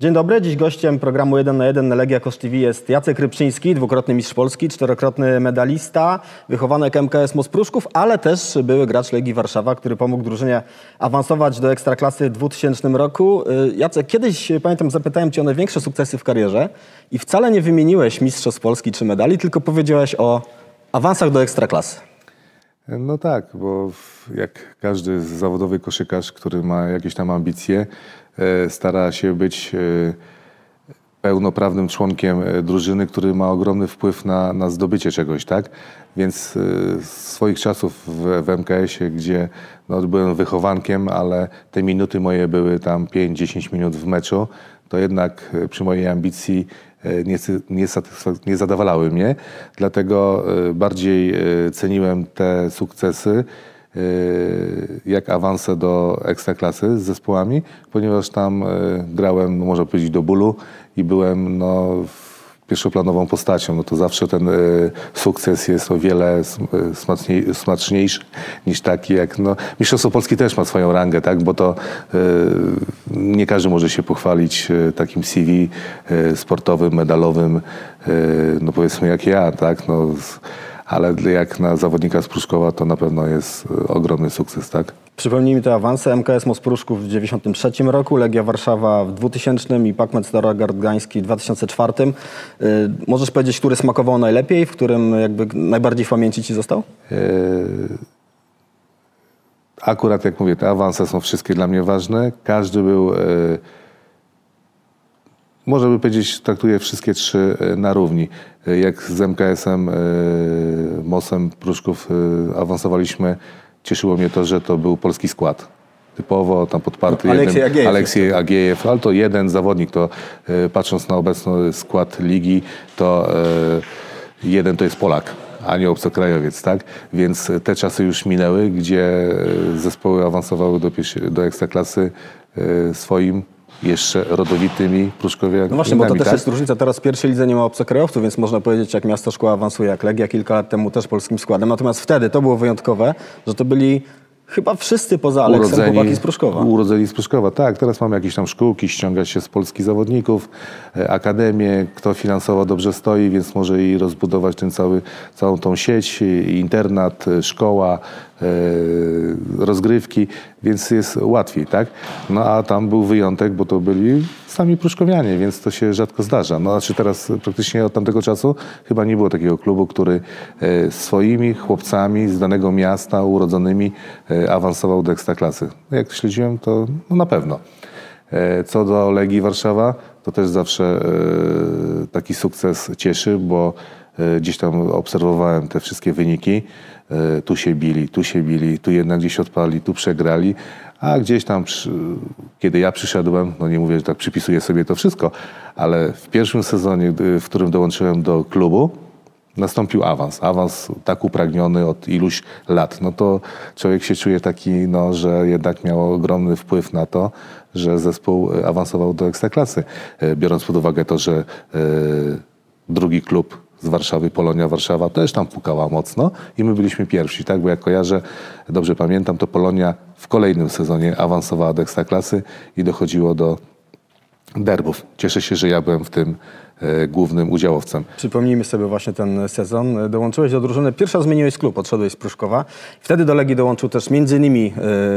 Dzień dobry, dziś gościem programu 1 na 1 na Legia Kosz TV jest Jacek Rybczyński, dwukrotny mistrz Polski, czterokrotny medalista, wychowanek MKS Mospruszków, ale też były gracz Legii Warszawa, który pomógł drużynie awansować do Ekstraklasy w 2000 roku. Y, Jacek, kiedyś, y, pamiętam, zapytałem cię o największe sukcesy w karierze i wcale nie wymieniłeś mistrzostw Polski czy medali, tylko powiedziałeś o awansach do Ekstraklasy. No tak, bo jak każdy zawodowy koszykarz, który ma jakieś tam ambicje, stara się być e, pełnoprawnym członkiem e, drużyny, który ma ogromny wpływ na, na zdobycie czegoś, tak? Więc e, z swoich czasów w, w MKS-ie, gdzie no, byłem wychowankiem, ale te minuty moje były tam 5-10 minut w meczu, to jednak e, przy mojej ambicji e, nie, nie, nie zadowalały mnie. Dlatego e, bardziej e, ceniłem te sukcesy e, jak awanse do ekstraklasy z zespołami, ponieważ tam e, grałem, no, można powiedzieć, do bólu i byłem no, pierwszoplanową postacią. No to zawsze ten e, sukces jest o wiele sm- smaczniej, smaczniejszy niż taki jak... No, Mistrzostwo Polski też ma swoją rangę, tak? bo to nie każdy może się pochwalić takim CV sportowym, medalowym, no powiedzmy jak ja, tak? No, ale jak na zawodnika z Pruszkowa to na pewno jest e, ogromny sukces, tak? Przypomnijmy te awanse. MKS Mospruszków w 1993 roku, Legia Warszawa w 2000 i Pakmet Starogard Gdański w 2004. Y, możesz powiedzieć, który smakował najlepiej, w którym jakby najbardziej w pamięci ci został? E, Akurat jak mówię, te awanse są wszystkie dla mnie ważne. Każdy był, e, można by powiedzieć, traktuję wszystkie trzy e, na równi. E, Jak z MKS-em, e, MOS-em Pruszków awansowaliśmy, cieszyło mnie to, że to był polski skład. Typowo tam podparty No, Aleksiej jeden, Agiejew Aleksiej Agiejew, ale to jeden zawodnik, to patrząc na obecny skład ligi, to jeden to jest Polak, a nie obcokrajowiec, tak? Więc te czasy już minęły, gdzie zespoły awansowały do, do ekstraklasy swoim jeszcze rodowitymi pruszkowiakami. No właśnie, bo to też tak? jest różnica. Teraz w pierwszej lidze nie ma obcokrajowców, więc można powiedzieć, jak miasto szkoła awansuje, jak Legia kilka lat temu też polskim składem. Natomiast wtedy to było wyjątkowe, że to byli chyba wszyscy poza Aleksem chłopaki z Pruszkowa. Urodzeni z Pruszkowa, tak. Teraz mamy jakieś tam szkółki, ściąga się z polskich zawodników, e, akademię, kto finansowo dobrze stoi, więc może i rozbudować ten cały, całą tą sieć, internat, e, szkoła, rozgrywki, więc jest łatwiej, tak? No a tam był wyjątek, bo to byli sami pruszkowianie, więc to się rzadko zdarza. No znaczy teraz praktycznie od tamtego czasu chyba nie było takiego klubu, który e, swoimi chłopcami z danego miasta, urodzonymi, e, awansował do ekstraklasy. No, Jak śledziłem, to no na pewno. E, Co do Legii Warszawa, to też zawsze e, taki sukces cieszy, bo e, gdzieś tam obserwowałem te wszystkie wyniki. E, Tu się bili, tu się bili, tu jednak gdzieś odpali, tu przegrali. A gdzieś tam, kiedy ja przyszedłem, no nie mówię, że tak przypisuję sobie to wszystko, ale w pierwszym sezonie, w którym dołączyłem do klubu, nastąpił awans. Awans tak upragniony od iluś lat. No to człowiek się czuje taki, no, że jednak miał ogromny wpływ na to, że zespół e, awansował do ekstraklasy. E, Biorąc pod uwagę to, że drugi klub z Warszawy, Polonia Warszawa, też tam pukała mocno i my byliśmy pierwsi, tak? Bo jak kojarzę, dobrze pamiętam, to Polonia w kolejnym sezonie awansowała do ekstraklasy i dochodziło do derbów. Cieszę się, że ja byłem w tym głównym udziałowcem. Przypomnijmy sobie właśnie ten sezon. Dołączyłeś do drużyny, pierwsza zmieniłeś klub, odszedłeś z Pruszkowa. Wtedy do Legii dołączył też między innymi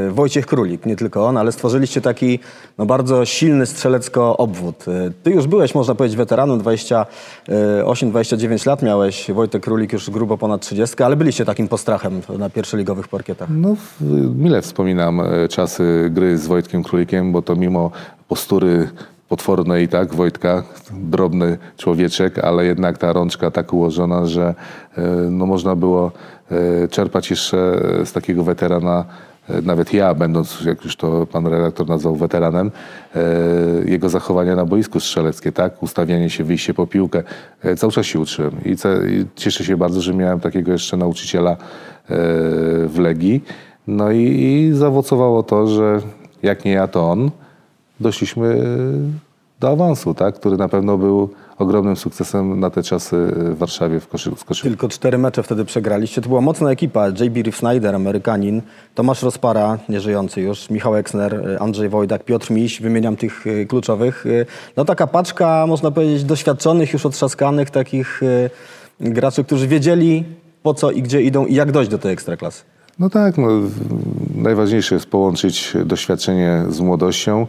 e, Wojciech Królik, nie tylko on, ale stworzyliście taki no, bardzo silny strzelecko obwód. E, Ty już byłeś, można powiedzieć, weteranem, 28-29 lat miałeś, Wojtek Królik już grubo ponad 30, ale byliście takim postrachem na pierwszoligowych parkietach. No, mile wspominam e, czasy gry z Wojtkiem Królikiem, bo to mimo postury potwornej, tak, Wojtka, drobny człowieczek, ale jednak ta rączka tak ułożona, że e, no, można było e, czerpać jeszcze z takiego weterana, e, nawet ja, będąc, jak już to pan redaktor nazwał weteranem, jego zachowania na boisku strzeleckie, tak, ustawianie się, wyjście po piłkę, cały czas się uczyłem i, cieszę się bardzo, że miałem takiego jeszcze nauczyciela w Legii. No i, i zaowocowało to, że jak nie ja, to on, doszliśmy do awansu, tak? który na pewno był ogromnym sukcesem na te czasy w Warszawie w koszy, z. Tylko cztery mecze wtedy przegraliście. To była mocna ekipa. J.B. Reef Snyder, Amerykanin, Tomasz Rozpara, nieżyjący już, Michał Eksner, Andrzej Wojdak, Piotr Miś, wymieniam tych y, kluczowych. Y, No taka paczka, można powiedzieć, doświadczonych, już otrzaskanych takich y, graczy, którzy wiedzieli po co i gdzie idą i jak dojść do tej ekstraklasy. No tak, no, najważniejsze jest połączyć doświadczenie z młodością,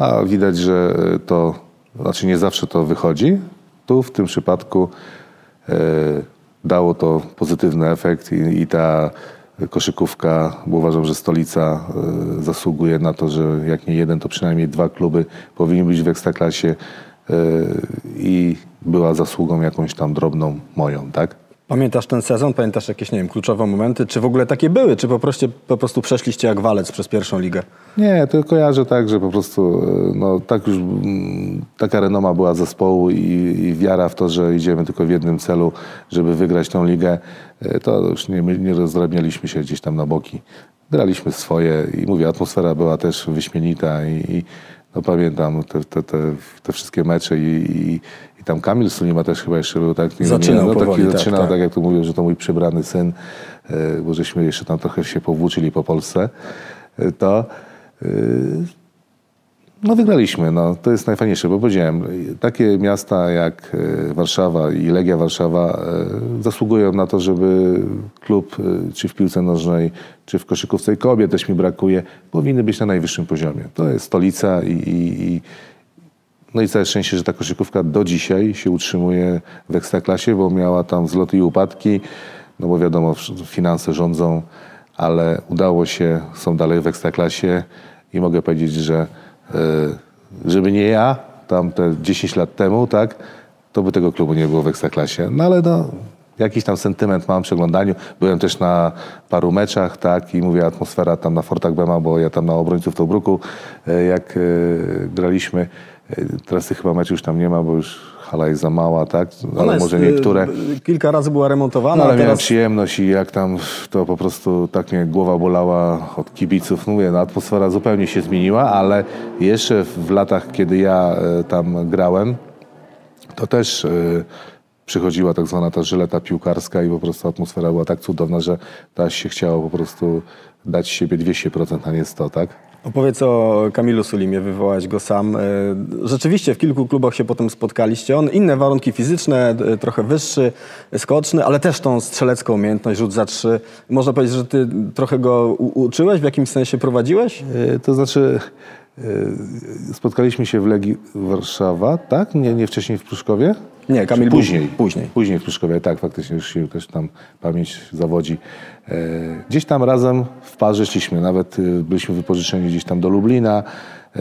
a widać, że to, znaczy nie zawsze to wychodzi. Tu w tym przypadku e, dało to pozytywny efekt i, i ta koszykówka, bo uważam, że stolica e, zasługuje na to, że jak nie jeden, to przynajmniej dwa kluby powinny być w ekstraklasie e, i była zasługą jakąś tam drobną moją, tak? Pamiętasz ten sezon? Pamiętasz jakieś, nie wiem, kluczowe momenty? Czy w ogóle takie były? Czy po prostu, po prostu przeszliście jak walec przez pierwszą ligę? Nie, to kojarzę tak, że po prostu e, no, tak już mm, taka renoma była zespołu i, i wiara w to, że idziemy tylko w jednym celu, żeby wygrać tą ligę, e, to już nie, nie rozdrabnialiśmy się gdzieś tam na boki. Graliśmy swoje i mówię, atmosfera była też wyśmienita i, i no, pamiętam te, te, te, te wszystkie mecze i, i, i tam Kamil Sulima też chyba jeszcze był tak. nie- Zaczynał no, taki, powoli, tak, zaczynał tak. tak jak tu mówią, że to mój przybrany syn, e, bo żeśmy jeszcze tam trochę się powłóczyli po Polsce, e, to e, no wygraliśmy, no to jest najfajniejsze, bo powiedziałem, takie miasta jak e, Warszawa i Legia Warszawa e, zasługują na to, żeby klub e, czy w piłce nożnej, czy w koszykówce kobiet też mi brakuje, powinny być na najwyższym poziomie. To jest stolica i, i, i no i całe szczęście, że ta koszykówka do dzisiaj się utrzymuje w ekstraklasie, bo miała tam wzloty i upadki, no bo wiadomo, finanse rządzą, ale udało się, są dalej w ekstraklasie i mogę powiedzieć, że żeby nie ja, tam te 10 lat temu, tak, to by tego klubu nie było w ekstraklasie. No ale no, jakiś tam sentyment mam przy oglądaniu. Byłem też na paru meczach, tak, i mówię, atmosfera tam na Fortach Bema, bo ja tam na obrońców Tobruku, e, jak e, graliśmy, e, teraz tych chyba meczów już tam nie ma, bo już hala jest za mała, tak, ale może y, niektóre. Kilka razy była remontowana, No, ale a miałem teraz przyjemność i jak tam to po prostu tak mnie głowa bolała od kibiców. Mówię, no, atmosfera zupełnie się zmieniła, ale jeszcze w latach, kiedy ja e, tam grałem, to też e, przychodziła tak zwana ta żyleta piłkarska i po prostu atmosfera była tak cudowna, że teraz się chciało po prostu dać siebie 200%, a nie 100, tak? Opowiedz o Kamilu Sulimie, wywołałeś go sam. E, Rzeczywiście w kilku klubach się potem spotkaliście. On inne warunki fizyczne, trochę wyższy, skoczny, ale też tą strzelecką umiejętność, rzut za trzy. Można powiedzieć, że ty trochę go uczyłeś, w jakimś sensie prowadziłeś? E, To znaczy, spotkaliśmy się w Legii Warszawa, tak? Nie, nie wcześniej w Pruszkowie? Nie, Kamil był później. później. Później w Pruszkowie, tak, faktycznie już się jakoś tam pamięć zawodzi. E, gdzieś tam razem w parze szliśmy, nawet e, byliśmy wypożyczeni gdzieś tam do Lublina e,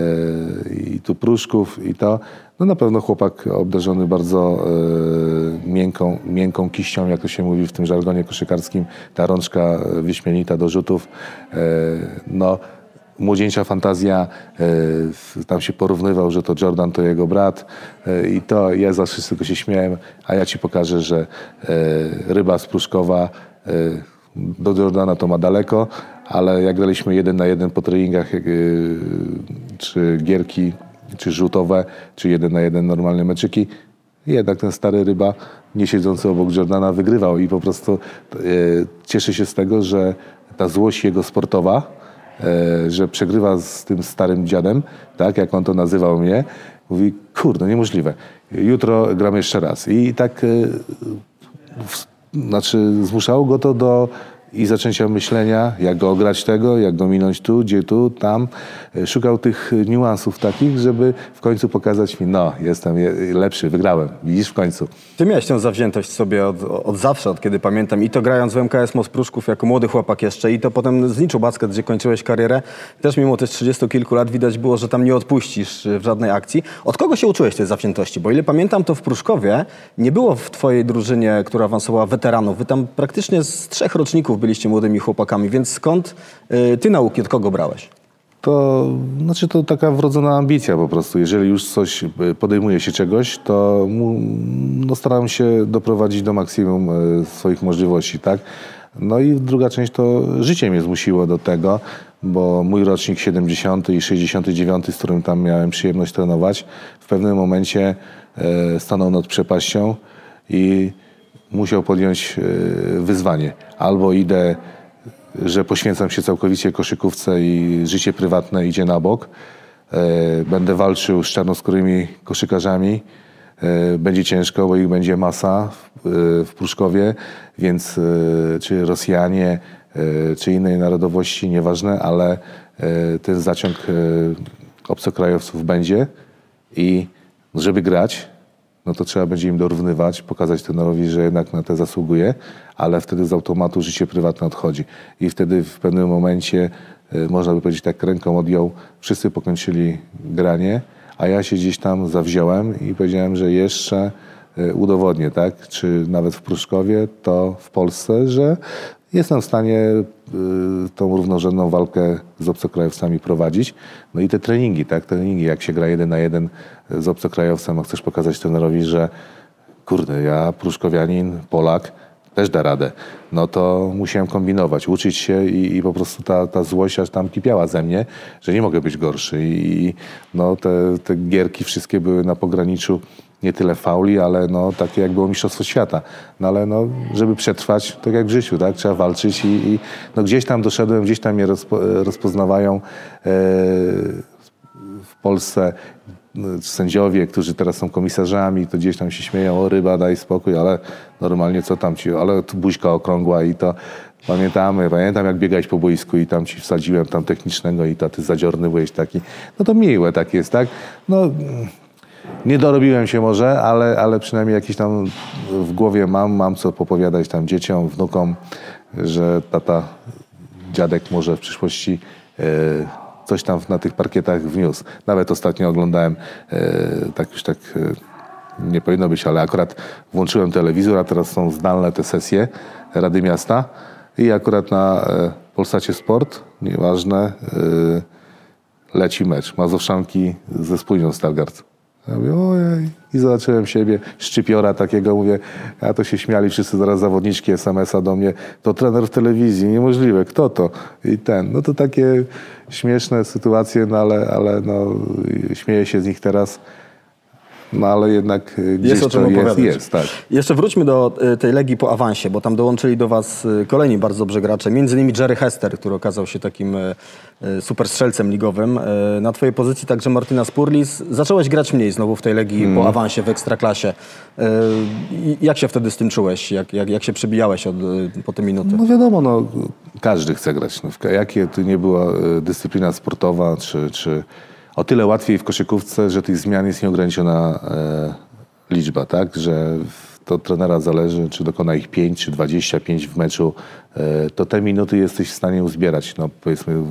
i tu Pruszków i to. No na pewno chłopak obdarzony bardzo e, miękką, miękką kiścią, jak to się mówi w tym żargonie koszykarskim. Ta rączka e, wyśmienita do rzutów. E, no młodzieńcza fantazja, e, tam się porównywał, że to Jordan to jego brat e, i to ja zawsze z tego się śmiałem, a ja ci pokażę, że e, ryba z Pruszkowa do Jordana to ma daleko, ale jak graliśmy jeden na jeden po treningach, czy gierki, czy rzutowe, czy jeden na jeden normalne meczyki, jednak ten stary ryba, nie siedzący obok Jordana, wygrywał i po prostu cieszę się z tego, że ta złość jego sportowa, że przegrywa z tym starym dziadem, tak jak on to nazywał mnie, mówi, kurde, niemożliwe. Jutro gramy jeszcze raz. I tak e, znaczy zmuszało go to do i zaczęcia myślenia, jak go ograć tego, jak go minąć tu, gdzie tu, tam. E, Szukał tych niuansów takich, żeby w końcu pokazać mi, no, jestem je- lepszy, wygrałem. Widzisz w końcu. Ty miałeś tę zawziętość sobie od, od zawsze, od kiedy pamiętam. I to grając w MKS Most Pruszków jako młody chłopak jeszcze i to potem z Niczu Basket, gdzie kończyłeś karierę. Też mimo tych 30 kilku lat widać było, że tam nie odpuścisz y, w żadnej akcji. Od kogo się uczyłeś tej zawziętości? Bo ile pamiętam, to w Pruszkowie nie było w twojej drużynie, która awansowała weteranów. Wy tam praktycznie z trzech roczników byliście młodymi chłopakami, więc skąd y, ty nauki, od kogo brałeś? To znaczy to taka wrodzona ambicja po prostu. Jeżeli już coś e, podejmuje się czegoś, to mu, no staram się doprowadzić do maksimum e, swoich możliwości, tak? No i druga część to życie mnie zmusiło do tego, bo mój rocznik 70 i 69, z którym tam miałem przyjemność trenować, w pewnym momencie stanął nad przepaścią i musiał podjąć e, wyzwanie. Albo idę, że poświęcam się całkowicie koszykówce i życie prywatne idzie na bok. E, Będę walczył z czarnoskórymi koszykarzami. E, Będzie ciężko, bo ich będzie masa w, Pruszkowie, więc czy Rosjanie, czy innej narodowości, nieważne, ale ten zaciąg obcokrajowców będzie i żeby grać, no to trzeba będzie im dorównywać, pokazać trenerowi, że jednak na te zasługuje, ale wtedy z automatu życie prywatne odchodzi. I wtedy w pewnym momencie, e, można by powiedzieć tak ręką odjął, wszyscy pokończyli granie, a ja się gdzieś tam zawziąłem i powiedziałem, że jeszcze e, udowodnię, tak, czy nawet w Pruszkowie, to w Polsce, że jestem w stanie y, tą równorzędną walkę z obcokrajowcami prowadzić. No i te treningi, tak, treningi, jak się gra jeden na jeden z obcokrajowcem, a chcesz pokazać trenerowi, że kurde, ja pruszkowianin, Polak, też da radę. No to musiałem kombinować, uczyć się i, i po prostu ta, ta złość aż tam kipiała ze mnie, że nie mogę być gorszy. I no, te, te gierki wszystkie były na pograniczu nie tyle fauli, ale no, takie jak było Mistrzostwo Świata. No ale no, żeby przetrwać, tak jak w życiu, tak? trzeba walczyć i, i no, gdzieś tam doszedłem, gdzieś tam mnie rozpo, rozpoznawają e, w Polsce no, sędziowie, którzy teraz są komisarzami, to gdzieś tam się śmieją, o ryba, daj spokój, ale normalnie co tam ci, ale tu buźka okrągła i to pamiętamy, pamiętam jak biegałeś po boisku i tam ci wsadziłem tam technicznego i to ty zadziorny byłeś taki, no to miłe tak jest, tak? No nie dorobiłem się może, ale, ale przynajmniej jakiś tam w głowie mam, mam co popowiadać tam dzieciom, wnukom, że tata, dziadek może w przyszłości e, coś tam na tych parkietach wniósł. Nawet ostatnio oglądałem, e, tak już tak e, nie powinno być, ale akurat włączyłem telewizor, a teraz są zdalne te sesje Rady Miasta i akurat na Polsacie Sport, nieważne, leci mecz Mazowszanki ze Spójnią Stargard. Ja mówię, ojej. I zobaczyłem siebie, szczypiora takiego, mówię, a to się śmiali wszyscy zaraz zawodniczki SMS-a do mnie, to trener w telewizji, niemożliwe, kto to? I ten, no to takie śmieszne sytuacje, no ale, ale no, śmieję się z nich teraz, no ale jednak gdzieś Jest o czym to jest, opowiadać. jest, tak. Jeszcze wróćmy do y, tej Legii po awansie, bo tam dołączyli do was y, kolejni bardzo dobrzy gracze, między innymi Jerry Hester, który okazał się takim y, y, super strzelcem ligowym. Na twojej pozycji także Martina Spurlis. Zacząłeś grać mniej znowu w tej Legii Mm. po awansie w Ekstraklasie. Jak się wtedy z tym czułeś? Jak, jak, jak się przebijałeś od, po te minuty? No wiadomo, no, każdy chce grać. No, jakie to nie była e, dyscyplina sportowa, czy, czy o tyle łatwiej w koszykówce, że tych zmian jest nieograniczona e, liczba, tak? Że w- to trenera zależy, czy dokona ich 5 czy 25 w meczu, e, to te minuty jesteś w stanie uzbierać. No powiedzmy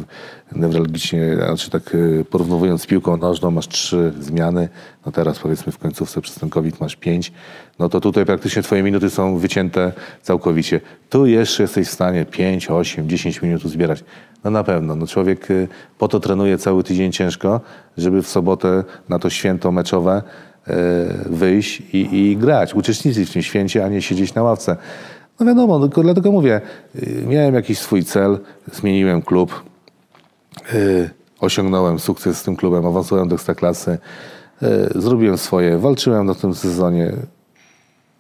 newralgicznie, znaczy tak e, porównywując z piłką nożną, masz trzy zmiany, no teraz powiedzmy w końcówce przez ten COVID masz pięć, no to tutaj praktycznie twoje minuty są wycięte całkowicie. Tu jeszcze jesteś w stanie 5, 8, 10 minut uzbierać. No na pewno. No człowiek y, po to trenuje cały tydzień ciężko, żeby w sobotę na to święto meczowe e, wyjść i, i grać, uczestniczyć w tym święcie, a nie siedzieć na ławce. No wiadomo, tylko dlatego mówię, y, miałem jakiś swój cel, zmieniłem klub, y, osiągnąłem sukces z tym klubem, awansowałem do ekstraklasy, y, zrobiłem swoje, walczyłem na tym sezonie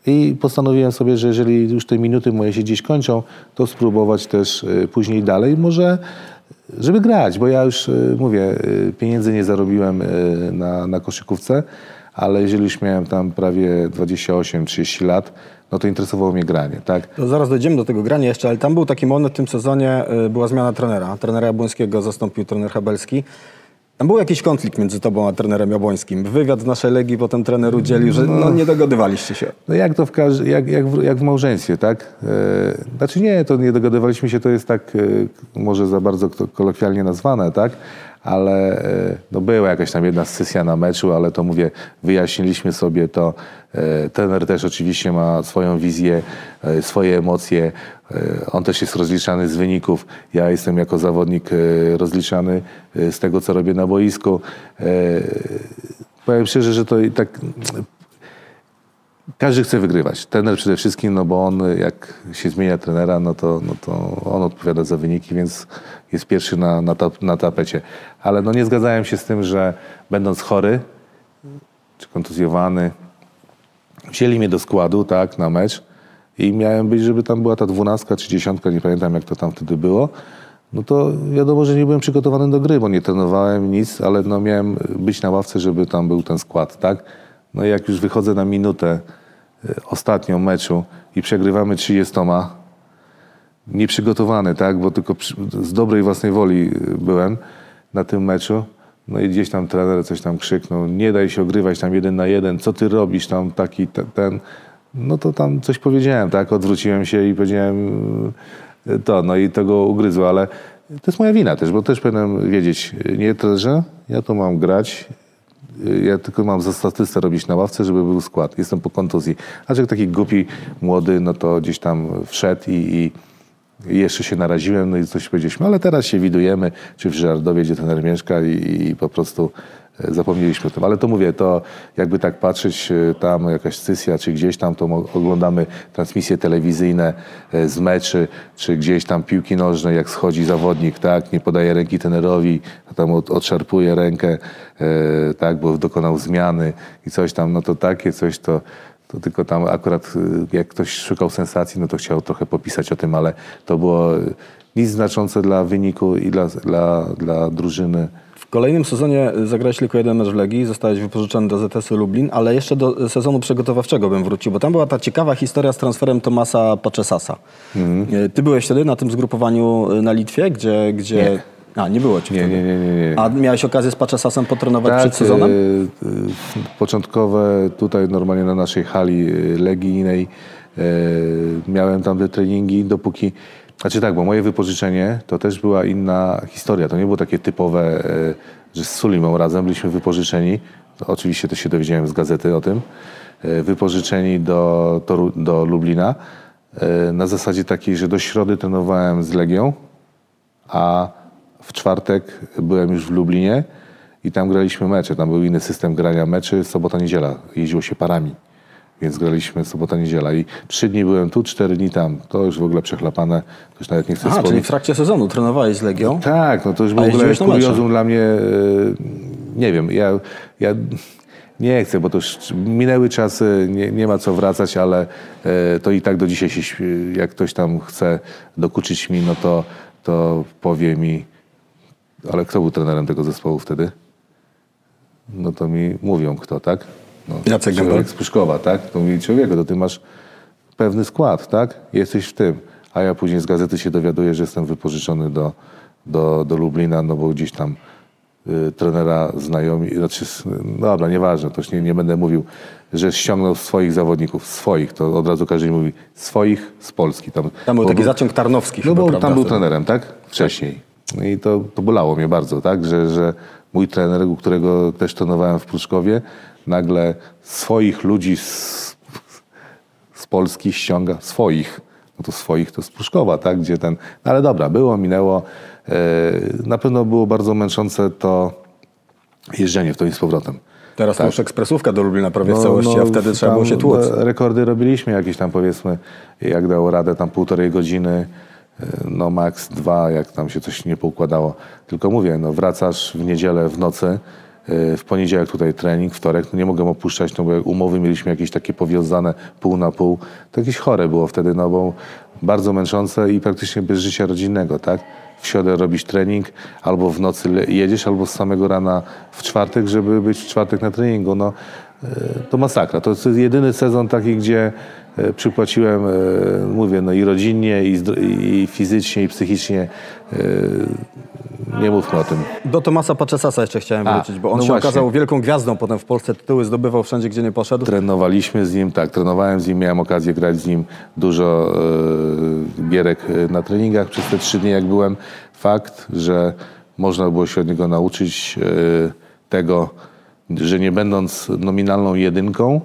i postanowiłem sobie, że jeżeli już te minuty moje się gdzieś kończą, to spróbować też później dalej, może żeby grać, bo ja już mówię, pieniędzy nie zarobiłem na, na koszykówce, ale jeżeli już miałem tam prawie 28-30 lat, no to interesowało mnie granie, tak? To zaraz dojdziemy do tego grania jeszcze, ale tam był taki moment w tym sezonie, y, była zmiana trenera. Trenera Jabłońskiego zastąpił trener Habelski. Tam był jakiś konflikt między tobą a trenerem Jabłońskim. Wywiad z naszej Legii potem trener udzielił, że no, nie dogadywaliście się. No jak to w, każ- jak, jak, w, jak w małżeństwie, tak? E, znaczy nie, to nie dogadywaliśmy się, to jest tak e, może za bardzo ko- kolokwialnie nazwane, tak? Ale e, no była jakaś tam jedna sesja na meczu, ale to mówię, wyjaśniliśmy sobie to. E, trener też oczywiście ma swoją wizję, e, swoje emocje. On też jest rozliczany z wyników. Ja jestem jako zawodnik rozliczany z tego, co robię na boisku. Powiem szczerze, że to tak każdy chce wygrywać. Trener przede wszystkim, no bo on jak się zmienia trenera, no to, no to on odpowiada za wyniki, więc jest pierwszy na, na, tap, na tapecie. Ale no nie zgadzałem się z tym, że będąc chory, czy kontuzjowany, wzięli mnie do składu, tak, na mecz i miałem być, żeby tam była ta dwunastka czy dziesiątka, nie pamiętam jak to tam wtedy było. No to wiadomo, że nie byłem przygotowany do gry, bo nie trenowałem nic, ale no miałem być na ławce, żeby tam był ten skład, tak? No i jak już wychodzę na minutę y, ostatnią meczu i przegrywamy 30, nieprzygotowany, tak? Bo tylko przy, z dobrej własnej woli y, byłem na tym meczu. No i gdzieś tam trener coś tam krzyknął, nie daj się ogrywać tam jeden na jeden, co ty robisz tam taki, te, ten. No to tam coś powiedziałem, tak? Odwróciłem się i powiedziałem y, to, no i tego ugryzło, ale to jest moja wina też, bo też powinienem wiedzieć, nie trenerze, ja to mam grać, y, ja tylko mam za statystę robić na ławce, żeby był skład. Jestem po kontuzji. A taki głupi, młody, no to gdzieś tam wszedł i i jeszcze się naraziłem, no i coś powiedzieliśmy, ale teraz się widujemy, czy w Żardowie, gdzie trener mieszka i, i po prostu e, zapomnieliśmy o tym. Ale to mówię, to jakby tak patrzeć, e, tam jakaś sesja, czy gdzieś tam, to oglądamy transmisje telewizyjne e, z meczy, czy gdzieś tam piłki nożnej, jak schodzi zawodnik, tak, nie podaje ręki trenerowi, a tam od, odszarpuje rękę, tak, bo dokonał zmiany i coś tam, no to takie coś to to tylko tam akurat y, jak ktoś szukał sensacji, no to chciał trochę popisać o tym, ale to było y, nic znaczące dla wyniku i dla, dla, dla drużyny. W kolejnym sezonie zagrałeś tylko jeden mecz w Legii, zostałeś wypożyczony do ZS-u Lublin, ale jeszcze do sezonu przygotowawczego bym wrócił, bo tam była ta ciekawa historia z transferem Tomasa Paczesasa. Mhm. Ty byłeś wtedy na tym zgrupowaniu na Litwie, gdzie... gdzie... Nie. A, nie było cię Nie, wtedy. nie, nie, nie, nie. A miałeś okazję z Paczesasem potrenować przed y, sezonem? y, początkowe tutaj normalnie na naszej hali y, legijnej y, miałem tam te treningi, dopóki... Znaczy tak, bo moje wypożyczenie to też była inna historia. To nie było takie typowe, że z Sulimą razem byliśmy wypożyczeni. To oczywiście też się dowiedziałem z gazety o tym. Wypożyczeni do, Toru, do Lublina. Na zasadzie takiej, że do środy trenowałem z Legią, a w czwartek byłem już w Lublinie i tam graliśmy mecze. Tam był inny system grania meczy, sobota, niedziela. Jeździło się parami, więc graliśmy sobota, niedziela. I trzy dni byłem tu, cztery dni tam. To już w ogóle przechlapane, to już nawet nie chcę Aha, czyli w trakcie sezonu trenowałeś z Legią? Tak, no to już w A ogóle kuriozum dla mnie, e, nie wiem, ja, ja nie chcę, bo to już minęły czasy, nie, nie ma co wracać, ale e, to i tak do dzisiaj się, jak ktoś tam chce dokuczyć mi, no to, to powie mi, ale kto był trenerem tego zespołu wtedy? No to mi mówią kto, tak? No, Jacek Gębel. Z Pruszkowa, tak? To mówi człowieku, to ty masz pewny skład, tak? Jesteś w tym. A ja później z gazety się dowiaduję, że jestem wypożyczony do, do, do Lublina, no bo gdzieś tam y, trenera znajomi, znaczy, no dobra, nieważne, to już nie, nie będę mówił, że ściągnął swoich zawodników, swoich, to od razu każdy mówi, swoich z Polski. Tam, Tam był taki zaciąg tarnowski no bo tam był trenerem, tak? Wcześniej. No I to, to bolało mnie bardzo, tak? Że, że mój trener, u którego też trenowałem w Pruszkowie, nagle swoich ludzi z, z Polski ściąga, swoich. No to swoich to z Pruszkowa, tak? Gdzie ten... No ale dobra, było, minęło. E, na pewno było bardzo męczące to jeżdżenie w to i z powrotem. Teraz to już ekspresówka do Lublina prawie w No, całości, a wtedy trzeba było się tłuc. Rekordy robiliśmy jakieś tam powiedzmy, jak dało radę, tam półtorej godziny, no max dwa, jak tam się coś nie poukładało. Tylko mówię, no wracasz w niedzielę w nocy, e, w poniedziałek tutaj trening, wtorek, no nie mogłem opuszczać, no bo umowy mieliśmy jakieś takie powiązane pół na pół, to jakieś chore było wtedy, no bo bardzo męczące i praktycznie bez życia rodzinnego, tak? W środę robisz trening, albo w nocy jedziesz, albo z samego rana w czwartek, żeby być w czwartek na treningu. No, e, to masakra. To jest jedyny sezon taki, gdzie e, przypłaciłem, e, mówię, no i rodzinnie, i, i fizycznie, i psychicznie. e, Nie mówmy o tym. Do Tomasa Paczesasa jeszcze chciałem A, wrócić, bo on no się właśnie. okazał wielką gwiazdą potem w Polsce, tytuły zdobywał wszędzie, gdzie nie poszedł. Trenowaliśmy z nim, tak, trenowałem z nim, miałem okazję grać z nim dużo e, gierek e, na treningach przez te trzy dni, jak byłem. Fakt, że można było się od niego nauczyć e, tego, że nie będąc nominalną jedynką,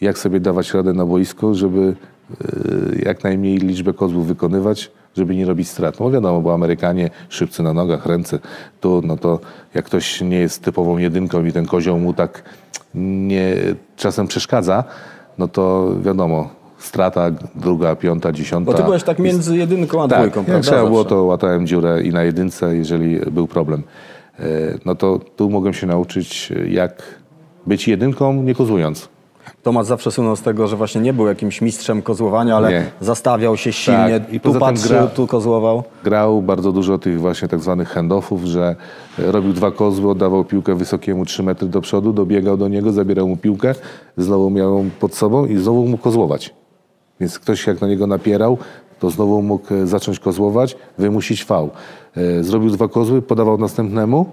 jak sobie dawać radę na boisku, żeby e, jak najmniej liczbę kozłów wykonywać, żeby nie robić strat. No wiadomo, bo Amerykanie szybcy na nogach, ręce tu, no to jak ktoś nie jest typową jedynką i ten kozioł mu tak nie, czasem przeszkadza, no to wiadomo, strata, druga, piąta, dziesiąta. Bo ty byłeś tak między jedynką a Tak, dwójką, jak prawda? trzeba było, to łatałem dziurę i na jedynce, jeżeli był problem. E, No to tu mogłem się nauczyć, e, jak być jedynką, nie kozłując. Tomasz zawsze słynął z tego, że właśnie nie był jakimś mistrzem kozłowania, ale Nie. zastawiał się silnie, Tak, i tu patrzył, gra- tu kozłował. Grał bardzo dużo tych właśnie tak zwanych handoffów, że e, robił dwa kozły, oddawał piłkę wysokiemu 3 metry do przodu, dobiegał do niego, zabierał mu piłkę, znowu miał ją pod sobą i znowu mógł kozłować. Więc ktoś jak na niego napierał, to znowu mógł e, zacząć kozłować, wymusić fał. E, Zrobił dwa kozły, podawał następnemu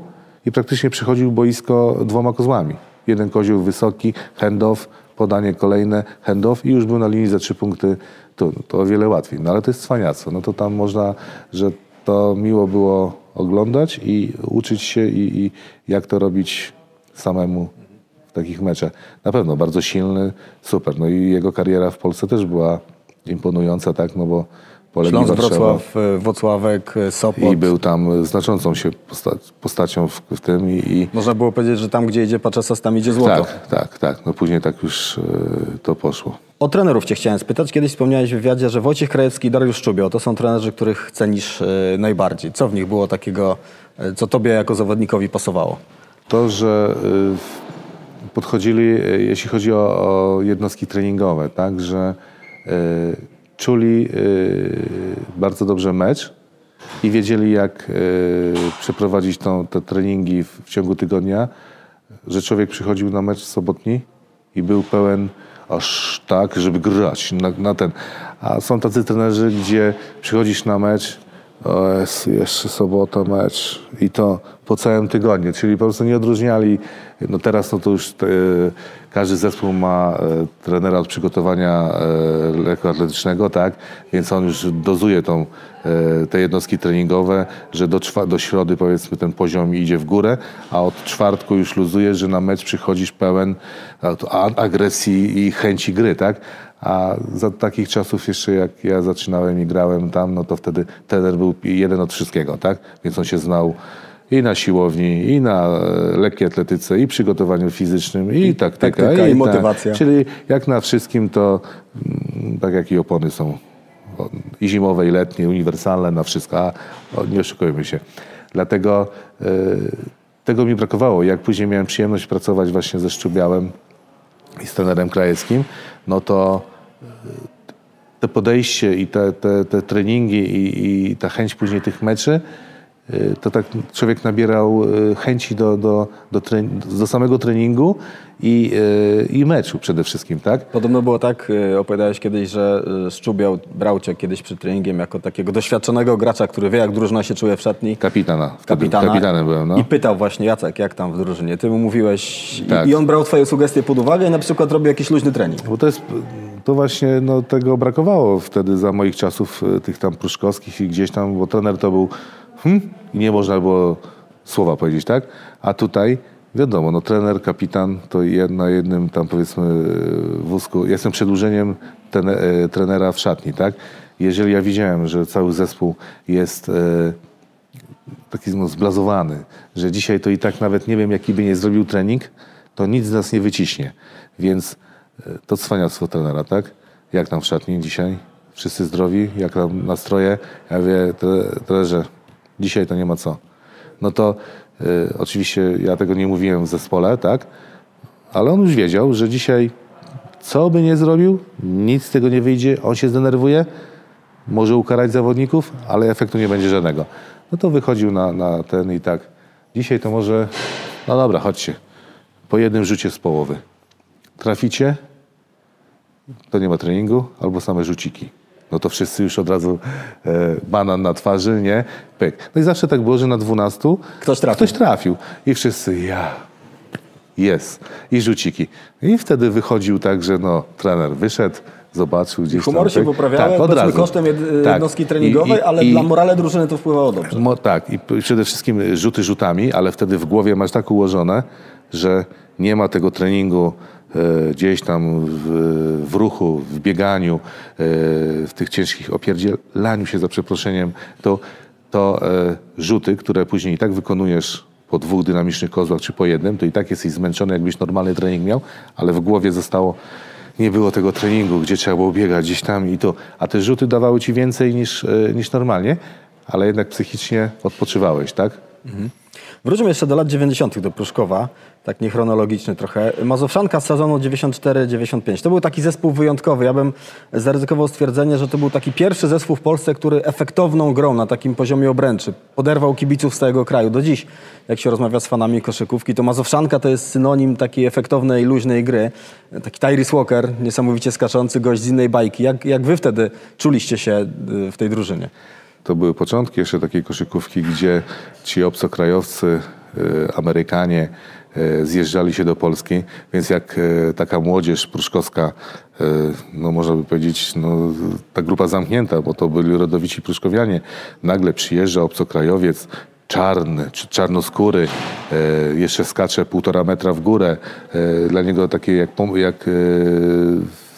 i praktycznie przychodził boisko dwoma kozłami. Jeden kozioł wysoki, handoff, podanie kolejne, handoff i już był na linii za trzy punkty. To, to o wiele łatwiej. No ale to jest cwaniactwo. No to tam można, że to miło było oglądać i uczyć się i, i jak to robić samemu w takich meczach. Na pewno bardzo silny, super. No i jego kariera w Polsce też była imponująca, tak, no bo Śląsk, Warszawa Wrocław, e, Włocławek, e, Sopot. i był tam znaczącą się posta- postacią w, w tym i, i Można było powiedzieć, że tam, gdzie idzie Paczesas, tam idzie złoto. tak, tak, tak. No później tak już e, to poszło. O trenerów cię chciałem spytać. Kiedyś wspomniałeś w wywiadzie, że Wojciech Krajewski i Dariusz Czubio to są trenerzy, których cenisz e, najbardziej. Co w nich było takiego, e, co tobie jako zawodnikowi pasowało? To, że podchodzili, jeśli chodzi o, o jednostki treningowe, tak, że czuli y, bardzo dobrze mecz i wiedzieli, jak y, przeprowadzić tą, te treningi w, ciągu tygodnia, że człowiek przychodził na mecz sobotni i był pełen aż tak, żeby grać na, na ten. A są tacy trenerzy, gdzie przychodzisz na mecz, o Jezu, jeszcze sobota mecz. I to po całym tygodniu, czyli po prostu nie odróżniali, no teraz no to już te, każdy zespół ma e, trenera od przygotowania e, lekkoatletycznego, tak, więc on już dozuje tą, e, te jednostki treningowe, że do, do środy powiedzmy ten poziom idzie w górę, a od czwartku już luzuje, że na mecz przychodzisz pełen agresji i chęci gry, tak, a za takich czasów jeszcze jak ja zaczynałem i grałem tam, no to wtedy trener był jeden od wszystkiego, tak? Więc on się znał i na siłowni, i na e, lekkiej atletyce, i przygotowaniu fizycznym, i, taktyka, taktyka, i tak. motywacja. Czyli jak na wszystkim to, mm, tak jak i opony są i zimowe, i letnie, uniwersalne na wszystko, a nie oszukujmy się. Dlatego e, tego mi brakowało. Jak później miałem przyjemność pracować właśnie ze Szczubiałem, i z trenerem Krajewskim, no to y, te podejście i te, te, te treningi i, i ta chęć później tych meczy, y, to tak człowiek nabierał y, chęci do, do, do, tre- do samego treningu i, y, i meczu przede wszystkim, tak? Podobno było tak, opowiadałeś kiedyś, że Szczubiał brał cię kiedyś przed treningiem jako takiego doświadczonego gracza, który wie, jak drużyna się czuje w szatni. Kapitana. Kapitana. Kapitanem byłem, no. I pytał właśnie Jacek, jak tam w drużynie. Ty mu mówiłeś i- Tak. i on brał twoje sugestie pod uwagę i na przykład robił jakiś luźny trening. Bo to jest, to właśnie no, tego brakowało wtedy za moich czasów, e, tych tam pruszkowskich i gdzieś tam, bo trener to był hm, i nie można było słowa powiedzieć, tak? A tutaj wiadomo, no trener, kapitan to jed- na jednym tam powiedzmy e, wózku. Jestem przedłużeniem tene, e, trenera w szatni, tak? Jeżeli ja widziałem, że cały zespół jest e, taki no, zblazowany, że dzisiaj to i tak nawet nie wiem, jaki by nie zrobił trening, to nic z nas nie wyciśnie. Więc to cwaniactwo trenera, tak? Jak tam w szatni dzisiaj? Wszyscy zdrowi? Jak tam nastroje? Ja mówię, tre- trenerze, dzisiaj to nie ma co. No to e, oczywiście ja tego nie mówiłem w zespole, tak? Ale on już wiedział, że dzisiaj co by nie zrobił, nic z tego nie wyjdzie, on się zdenerwuje, może ukarać zawodników, ale efektu nie będzie żadnego. No to wychodził na, na ten i tak. Dzisiaj to może, no dobra, chodźcie. Po jednym rzucie z połowy. Traficie, to nie ma treningu, albo same rzuciki. No to wszyscy już od razu e, banan na twarzy, nie? Pyk. No i zawsze tak było, że na 12 Ktoś trafił. ktoś trafił. I wszyscy, ja, jest. I rzuciki. I wtedy wychodził tak, że no, trener wyszedł, zobaczył gdzieś Humor tam. się tak. poprawiały, tak, od razu. kosztem Tak. jednostki I- treningowej, i- ale i- dla morale drużyny to wpływało dobrze. Mo, tak, i przede wszystkim rzuty rzutami, ale wtedy w głowie masz tak ułożone, że nie ma tego treningu gdzieś tam w, w ruchu, w bieganiu, e, w tych ciężkich opierdzielaniu się za przeproszeniem, to, to e, rzuty, które później i tak wykonujesz po dwóch dynamicznych kozłach czy po jednym, to i tak jesteś zmęczony, jakbyś normalny trening miał, ale w głowie zostało nie było tego treningu, gdzie trzeba było biegać gdzieś tam i to. A te rzuty dawały ci więcej niż, e, niż normalnie, ale jednak psychicznie odpoczywałeś, tak? Wróćmy jeszcze do lat 90. do Pruszkowa, tak niechronologicznie trochę. Mazowszanka z sezonu 94-95. To był taki zespół wyjątkowy. Ja bym zaryzykował stwierdzenie, że to był taki pierwszy zespół w Polsce, który efektowną grą na takim poziomie obręczy poderwał kibiców z całego kraju. Do dziś, jak się rozmawia z fanami koszykówki, to Mazowszanka to jest synonim takiej efektownej, luźnej gry. Taki Tyrese Walker, niesamowicie skaczący gość z innej bajki. Jak, jak wy wtedy czuliście się y, w tej drużynie? To były początki jeszcze takiej koszykówki, gdzie ci obcokrajowcy, e, Amerykanie e, zjeżdżali się do Polski, więc jak e, taka młodzież pruszkowska, no można by powiedzieć, no, ta grupa zamknięta, bo to byli rodowici pruszkowianie, nagle przyjeżdża obcokrajowiec, czarny, czarnoskóry, jeszcze skacze półtora metra w górę. Dla niego takie jak, jak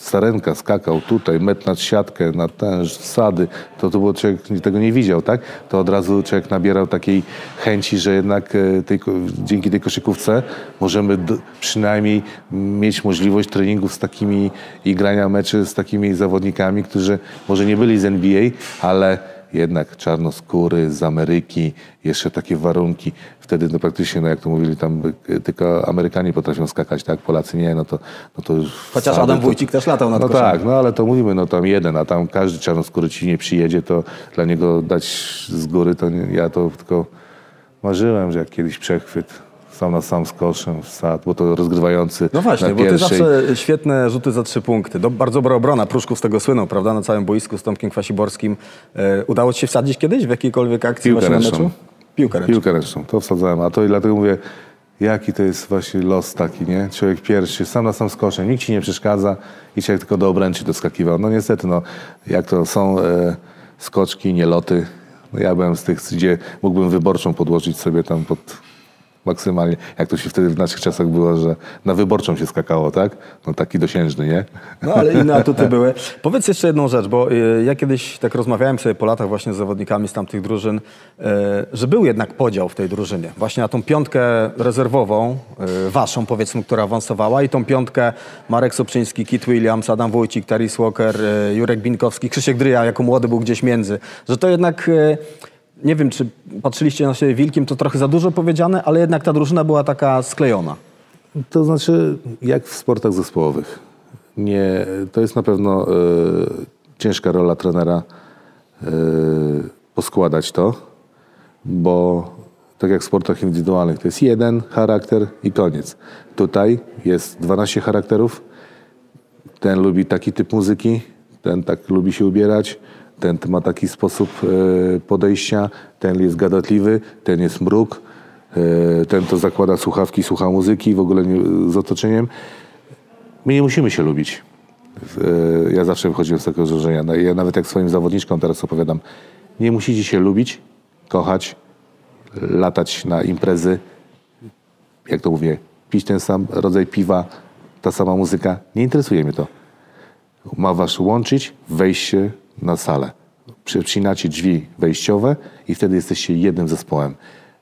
Sarenka skakał tutaj, metr nad siatkę, na ten sady, to, to było człowiek tego nie widział, tak? To od razu człowiek nabierał takiej chęci, że jednak e, tej, dzięki tej koszykówce możemy d- przynajmniej mieć możliwość treningów z takimi i grania meczy z takimi zawodnikami, którzy może nie byli z NBA, ale jednak czarnoskóry z Ameryki, jeszcze takie warunki. Wtedy no praktycznie, no jak to mówili, tam y, tylko Amerykanie potrafią skakać, tak? Polacy nie, no to, no to już Chociaż Adam to- Wójcik też latał nad No koszem. tak, no ale to mówimy, no tam jeden, a tam każdy czarnoskóry ci nie przyjedzie, to dla niego dać z góry, to nie, ja to tylko marzyłem, że jak kiedyś przechwyt sam na sam z koszem w sad, bo to rozgrywający No właśnie, na bo ty pierwszej. zawsze świetne rzuty za trzy punkty. Do, bardzo dobra obrona. Pruszków z tego słynął, prawda? Na całym boisku z Tomkiem Kwasiborskim. E, udało ci się wsadzić kiedyś w jakiejkolwiek akcji Piłkę właśnie na ręczną. meczu? Piłkę ręczną. Piłkę ręczną, to wsadzałem, a to i dlatego mówię, jaki to jest właśnie los taki, nie? Człowiek pierwszy, sam na sam z koszem, nikt ci nie przeszkadza i człowiek tylko do obręczy doskakiwał. No niestety, no, jak to są e, skoczki, nieloty, no ja byłem z tych, gdzie mógłbym wyborczą podłożyć sobie tam pod maksymalnie, jak to się wtedy w naszych czasach było, że na wyborczą się skakało, tak? No taki dosiężny, nie? No ale inne atuty były. Powiedz jeszcze jedną rzecz, bo y, ja kiedyś tak rozmawiałem sobie po latach właśnie z zawodnikami z tamtych drużyn, y, że był jednak podział w tej drużynie. Właśnie na tą piątkę rezerwową, y, waszą powiedzmy, która awansowała i tą piątkę Marek Soprzyński, Kit Williams, Adam Wójcik, Taris Walker, Jurek Binkowski, Krzysiek Dryja jako młody był gdzieś między. Że to jednak... y, Nie wiem, czy patrzyliście na siebie wilkiem, to trochę za dużo powiedziane, ale jednak ta drużyna była taka sklejona. To znaczy, jak w sportach zespołowych. Nie, to jest na pewno e, ciężka rola trenera e, poskładać to, bo tak jak w sportach indywidualnych, to jest jeden charakter i koniec. Tutaj jest 12 charakterów. Ten lubi taki typ muzyki, ten tak lubi się ubierać, ten ma taki sposób e, podejścia, ten jest gadatliwy, ten jest mruk, e, ten to zakłada słuchawki, słucha muzyki w ogóle nie, z otoczeniem. My nie musimy się lubić. E, Ja zawsze wychodziłem z takiego założenia. No, Ja nawet jak swoim zawodniczkom teraz opowiadam, nie musicie się lubić, kochać, latać na imprezy, jak to mówię, pić ten sam rodzaj piwa, ta sama muzyka. Nie interesuje mnie to. Ma was łączyć wejście na salę. Przecinacie drzwi wejściowe i wtedy jesteście jednym zespołem.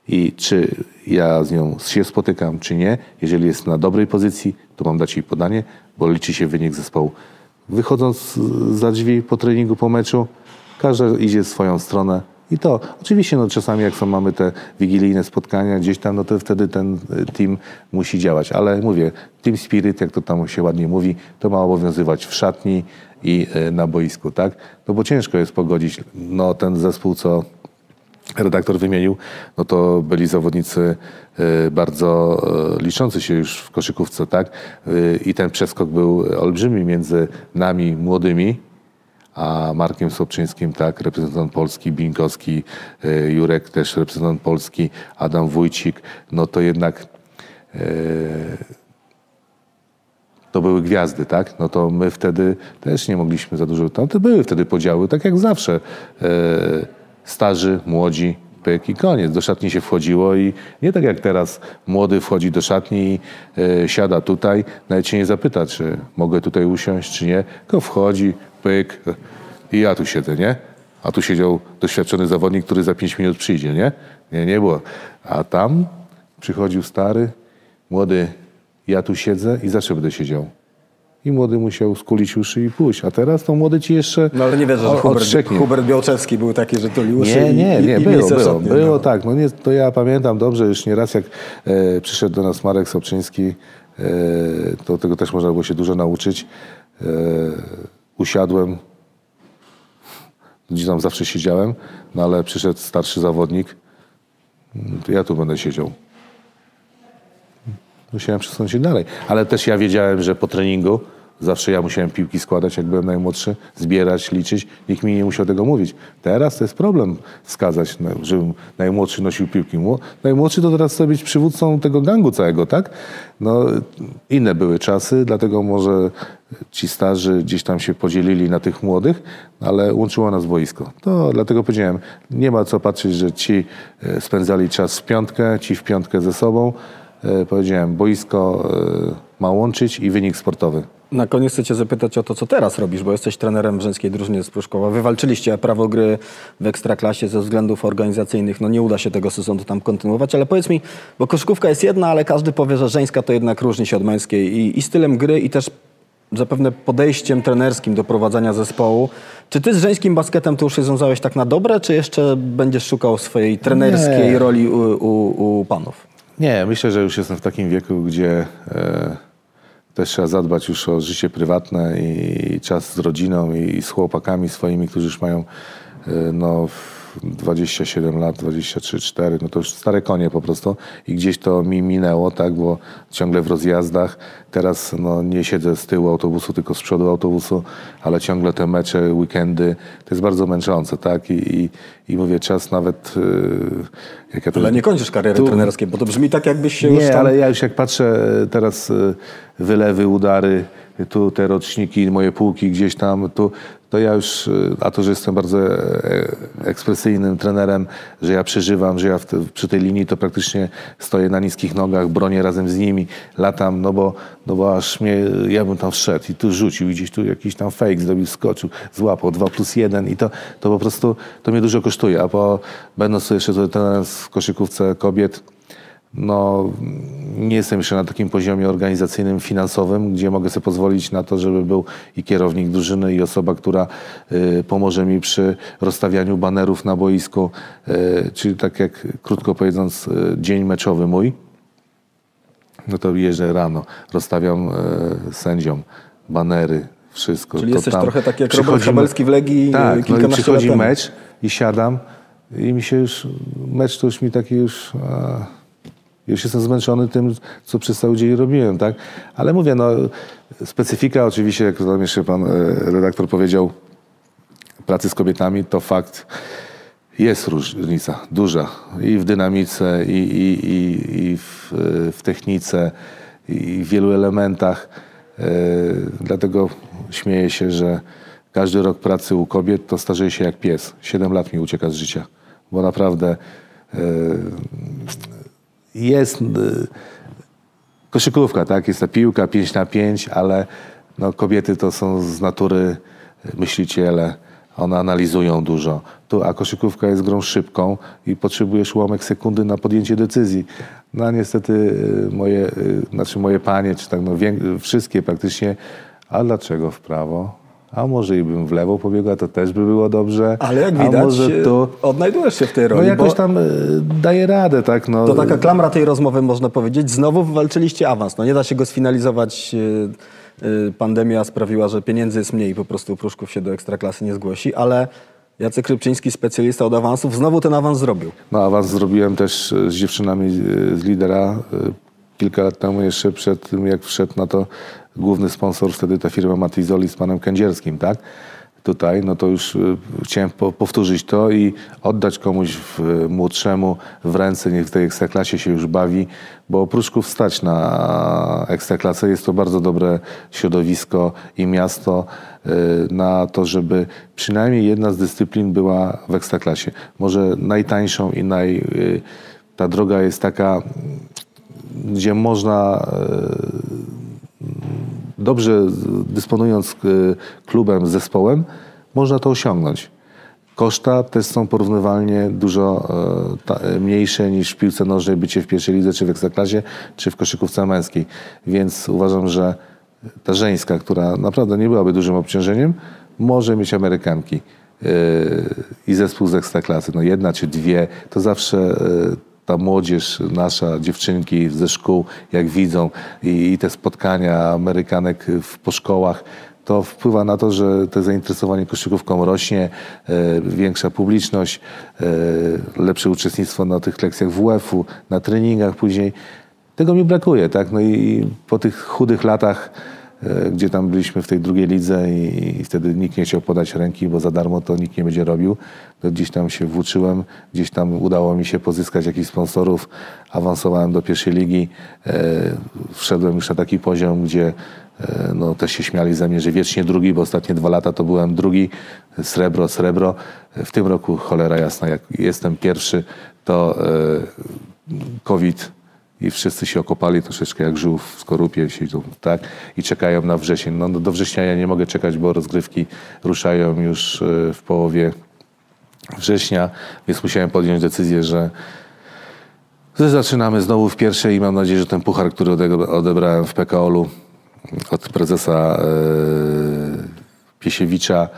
I czy ja z nią się spotykam, czy nie, jeżeli jest na dobrej pozycji, to mam dać jej podanie, bo liczy się wynik zespołu. Wychodząc za drzwi po treningu, po meczu, każda idzie w swoją stronę i to. Oczywiście no, czasami jak są, mamy te wigilijne spotkania gdzieś tam, no to wtedy ten y, team musi działać. Ale mówię, team spirit, jak to tam się ładnie mówi, to ma obowiązywać w szatni i y, na boisku, tak? No bo ciężko jest pogodzić no, ten zespół, co redaktor wymienił, no to byli zawodnicy y, bardzo liczący się już w koszykówce, tak? I ten przeskok był olbrzymi między nami młodymi, a Markiem Sobczyńskim, tak, reprezentant Polski, Binkowski, y, Jurek też reprezentant Polski, Adam Wójcik, no to jednak y, to były gwiazdy, tak? No to my wtedy też nie mogliśmy za dużo. Tam to były wtedy podziały, tak jak zawsze. E, starzy, młodzi, pyk i koniec. Do szatni się wchodziło i nie tak jak teraz młody wchodzi do szatni i siada tutaj, nawet się nie zapyta, czy mogę tutaj usiąść, czy nie, tylko wchodzi, pyk i ja tu siedzę, nie? A tu siedział doświadczony zawodnik, który za pięć minut przyjdzie, nie? Nie, nie było. A tam przychodził stary, młody, ja tu siedzę i zawsze będę siedział. i młody musiał skulić uszy i pójść. A teraz to młody ci jeszcze No ale nie wierzę, że Hubert. Hubert Białczewski był taki, że tulił uszy Nie, i, nie, i, nie, i było, było, było oddawał. tak. No nie, to ja pamiętam dobrze, już nie raz jak e, przyszedł do nas Marek Sobczyński, e, to tego też można było się dużo nauczyć. E, usiadłem, gdzie tam zawsze siedziałem, no ale przyszedł starszy zawodnik, to ja tu będę siedział. Musiałem przesunąć się dalej. Ale też ja wiedziałem, że po treningu zawsze ja musiałem piłki składać, jak byłem najmłodszy, zbierać, liczyć. Nikt mi nie musiał tego mówić. Teraz to jest problem wskazać, żebym najmłodszy nosił piłki. Mło- Najmłodszy to teraz chce być przywódcą tego gangu całego, tak? No, inne były czasy, dlatego może ci starzy gdzieś tam się podzielili na tych młodych, ale łączyło nas boisko. To dlatego powiedziałem, nie ma co patrzeć, że ci e, spędzali czas w piątkę, ci w piątkę ze sobą. E, Powiedziałem, boisko e, ma łączyć i wynik sportowy. Na koniec chcę cię zapytać o to, co teraz robisz, bo jesteś trenerem w żeńskiej drużynie z Pruszkowa. Wywalczyliście prawo gry w Ekstraklasie ze względów organizacyjnych. No nie uda się tego sezonu tam kontynuować, ale powiedz mi, bo koszykówka jest jedna, ale każdy powie, że żeńska to jednak różni się od męskiej i, i stylem gry i też zapewne podejściem trenerskim do prowadzenia zespołu. Czy ty z żeńskim basketem to już się związałeś tak na dobre, czy jeszcze będziesz szukał swojej trenerskiej Nie. roli u, u, u panów? Nie, myślę, że już jestem w takim wieku, gdzie e, też trzeba zadbać już o życie prywatne i czas z rodziną i z chłopakami swoimi, którzy już mają e, no, 27 lat, 23, 4, no to już stare konie po prostu i gdzieś to mi minęło, tak, bo ciągle w rozjazdach. Teraz no, nie siedzę z tyłu autobusu, tylko z przodu autobusu, ale ciągle te mecze, weekendy, to jest bardzo męczące, tak, i, i, i mówię, czas nawet, jak ja to Ale nie kończysz kariery Tu- trenerskiej, bo to brzmi tak, jakbyś się już nie, tam... ale ja już jak patrzę e, teraz wylewy, udary, tu te roczniki, moje półki gdzieś tam, tu, to ja już, e, a to, że jestem bardzo e, ekspresyjnym trenerem, że ja przeżywam, że ja te, przy tej linii to praktycznie stoję na niskich nogach, bronię razem z nimi, latam, no bo, no bo aż mnie, ja bym tam wszedł i tu rzucił i gdzieś tu jakiś tam fake zrobił, skoczył, złapał 2 plus 1 i to, to po prostu, to mnie dużo kosztuje, a po, będąc jeszcze trenerem w koszykówce kobiet, no, nie jestem jeszcze na takim poziomie organizacyjnym, finansowym, gdzie mogę sobie pozwolić na to, żeby był i kierownik drużyny, i osoba, która y, pomoże mi przy rozstawianiu banerów na boisku, y, czyli tak jak krótko mówiąc, y, dzień meczowy mój. No to jeżdżę rano, rozstawiam y, sędziom banery, wszystko. Czyli to jesteś tam trochę tak jak Robert Habelski w Legii y, tak, no i przychodzi mecz i siadam i mi się już, mecz to już mi taki już, a, już jestem zmęczony tym, co przez cały dzień robiłem, tak? Ale mówię, no, specyfika oczywiście, jak tam jeszcze pan e, redaktor powiedział, pracy z kobietami, to fakt, jest różnica, duża i w dynamice, i, i, i, i w, e, w technice, i w wielu elementach. E, Dlatego śmieję się, że każdy rok pracy u kobiet to starzeje się jak pies. Siedem lat mi ucieka z życia, bo naprawdę jest e, koszykówka, tak? Jest ta piłka 5 na 5, ale no, kobiety to są z natury myśliciele. One analizują dużo. Tu, a koszykówka jest grą szybką i potrzebujesz ułamek sekundy na podjęcie decyzji. No a niestety y, moje, y, znaczy moje panie, czy tak no, wszystkie praktycznie, a dlaczego w prawo? A może i bym w lewo pobiegła, to też by było dobrze. Ale jak a widać, może to... odnajdujesz się w tej No roli, jakoś bo tam y, daje radę, tak? No, to taka klamra tej rozmowy, można powiedzieć. Znowu wywalczyliście awans. No nie da się go sfinalizować. y, y, Pandemia sprawiła, że pieniędzy jest mniej, po prostu Pruszków się do Ekstraklasy nie zgłosi, ale Jacek Rybczyński, specjalista od awansów, znowu ten awans zrobił. No awans zrobiłem też e, z dziewczynami e, z lidera e, kilka lat temu, jeszcze przed tym jak wszedł na to główny sponsor, wtedy ta firma Matizoli z panem Kędzierskim, tak? Tutaj, no to już e, chciałem po, powtórzyć to i oddać komuś w, młodszemu w ręce, niech w tej ekstraklasie się już bawi, bo Pruszków stać na ekstraklasę. Jest to bardzo dobre środowisko i miasto e, na to, żeby przynajmniej jedna z dyscyplin była w ekstraklasie. Może najtańszą i naj... e, Ta droga jest taka, gdzie można dobrze dysponując e, klubem, zespołem, można to osiągnąć. Koszta też są porównywalnie dużo e, e, mniejsze niż w piłce nożnej bycie w pierwszej lidze, czy w ekstraklasie, czy w koszykówce męskiej. Więc uważam, że ta żeńska, która naprawdę nie byłaby dużym obciążeniem, może mieć Amerykanki i zespół z ekstraklasy. No jedna czy dwie, to zawsze ta młodzież nasza, dziewczynki ze szkół, jak widzą i, i te spotkania Amerykanek w, po szkołach, to wpływa na to, że to zainteresowanie koszykówką rośnie, e, większa publiczność, e, lepsze uczestnictwo na tych lekcjach WF-u, na treningach później. Tego mi brakuje, tak? No i po tych chudych latach, gdzie tam byliśmy w tej drugiej lidze i, wtedy nikt nie chciał podać ręki, bo za darmo to nikt nie będzie robił, to gdzieś tam się włóczyłem, gdzieś tam udało mi się pozyskać jakichś sponsorów, awansowałem do pierwszej ligi, e, wszedłem już na taki poziom, gdzie e, no, też się śmiali ze mnie, że wiecznie drugi, bo ostatnie dwa lata to byłem drugi, srebro, srebro. W tym roku, cholera jasna, jak jestem pierwszy, to e, COVID i wszyscy się okopali troszeczkę jak żółw w skorupie, siedzą, tak? I czekają na wrzesień. No, do września ja nie mogę czekać, bo rozgrywki ruszają już e, w połowie września, więc musiałem podjąć decyzję, że zaczynamy znowu w pierwszej i mam nadzieję, że ten puchar, który odebrałem w PKOL-u od prezesa e, Piesiewicza,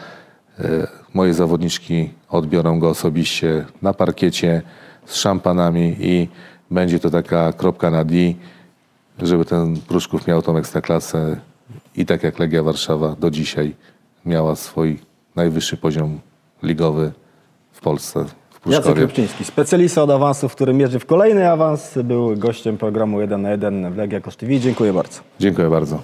e, moje zawodniczki odbiorą go osobiście na parkiecie z szampanami i będzie to taka kropka na D, żeby ten Pruszków miał tą ekstraklasę i tak jak Legia Warszawa do dzisiaj miała swój najwyższy poziom ligowy w Polsce, w Jacek. Rybczyński, specjalista od awansów, który mierzy w kolejny awans, był gościem programu 1 na 1 w Legia Kosztowi. Dziękuję bardzo. Dziękuję bardzo.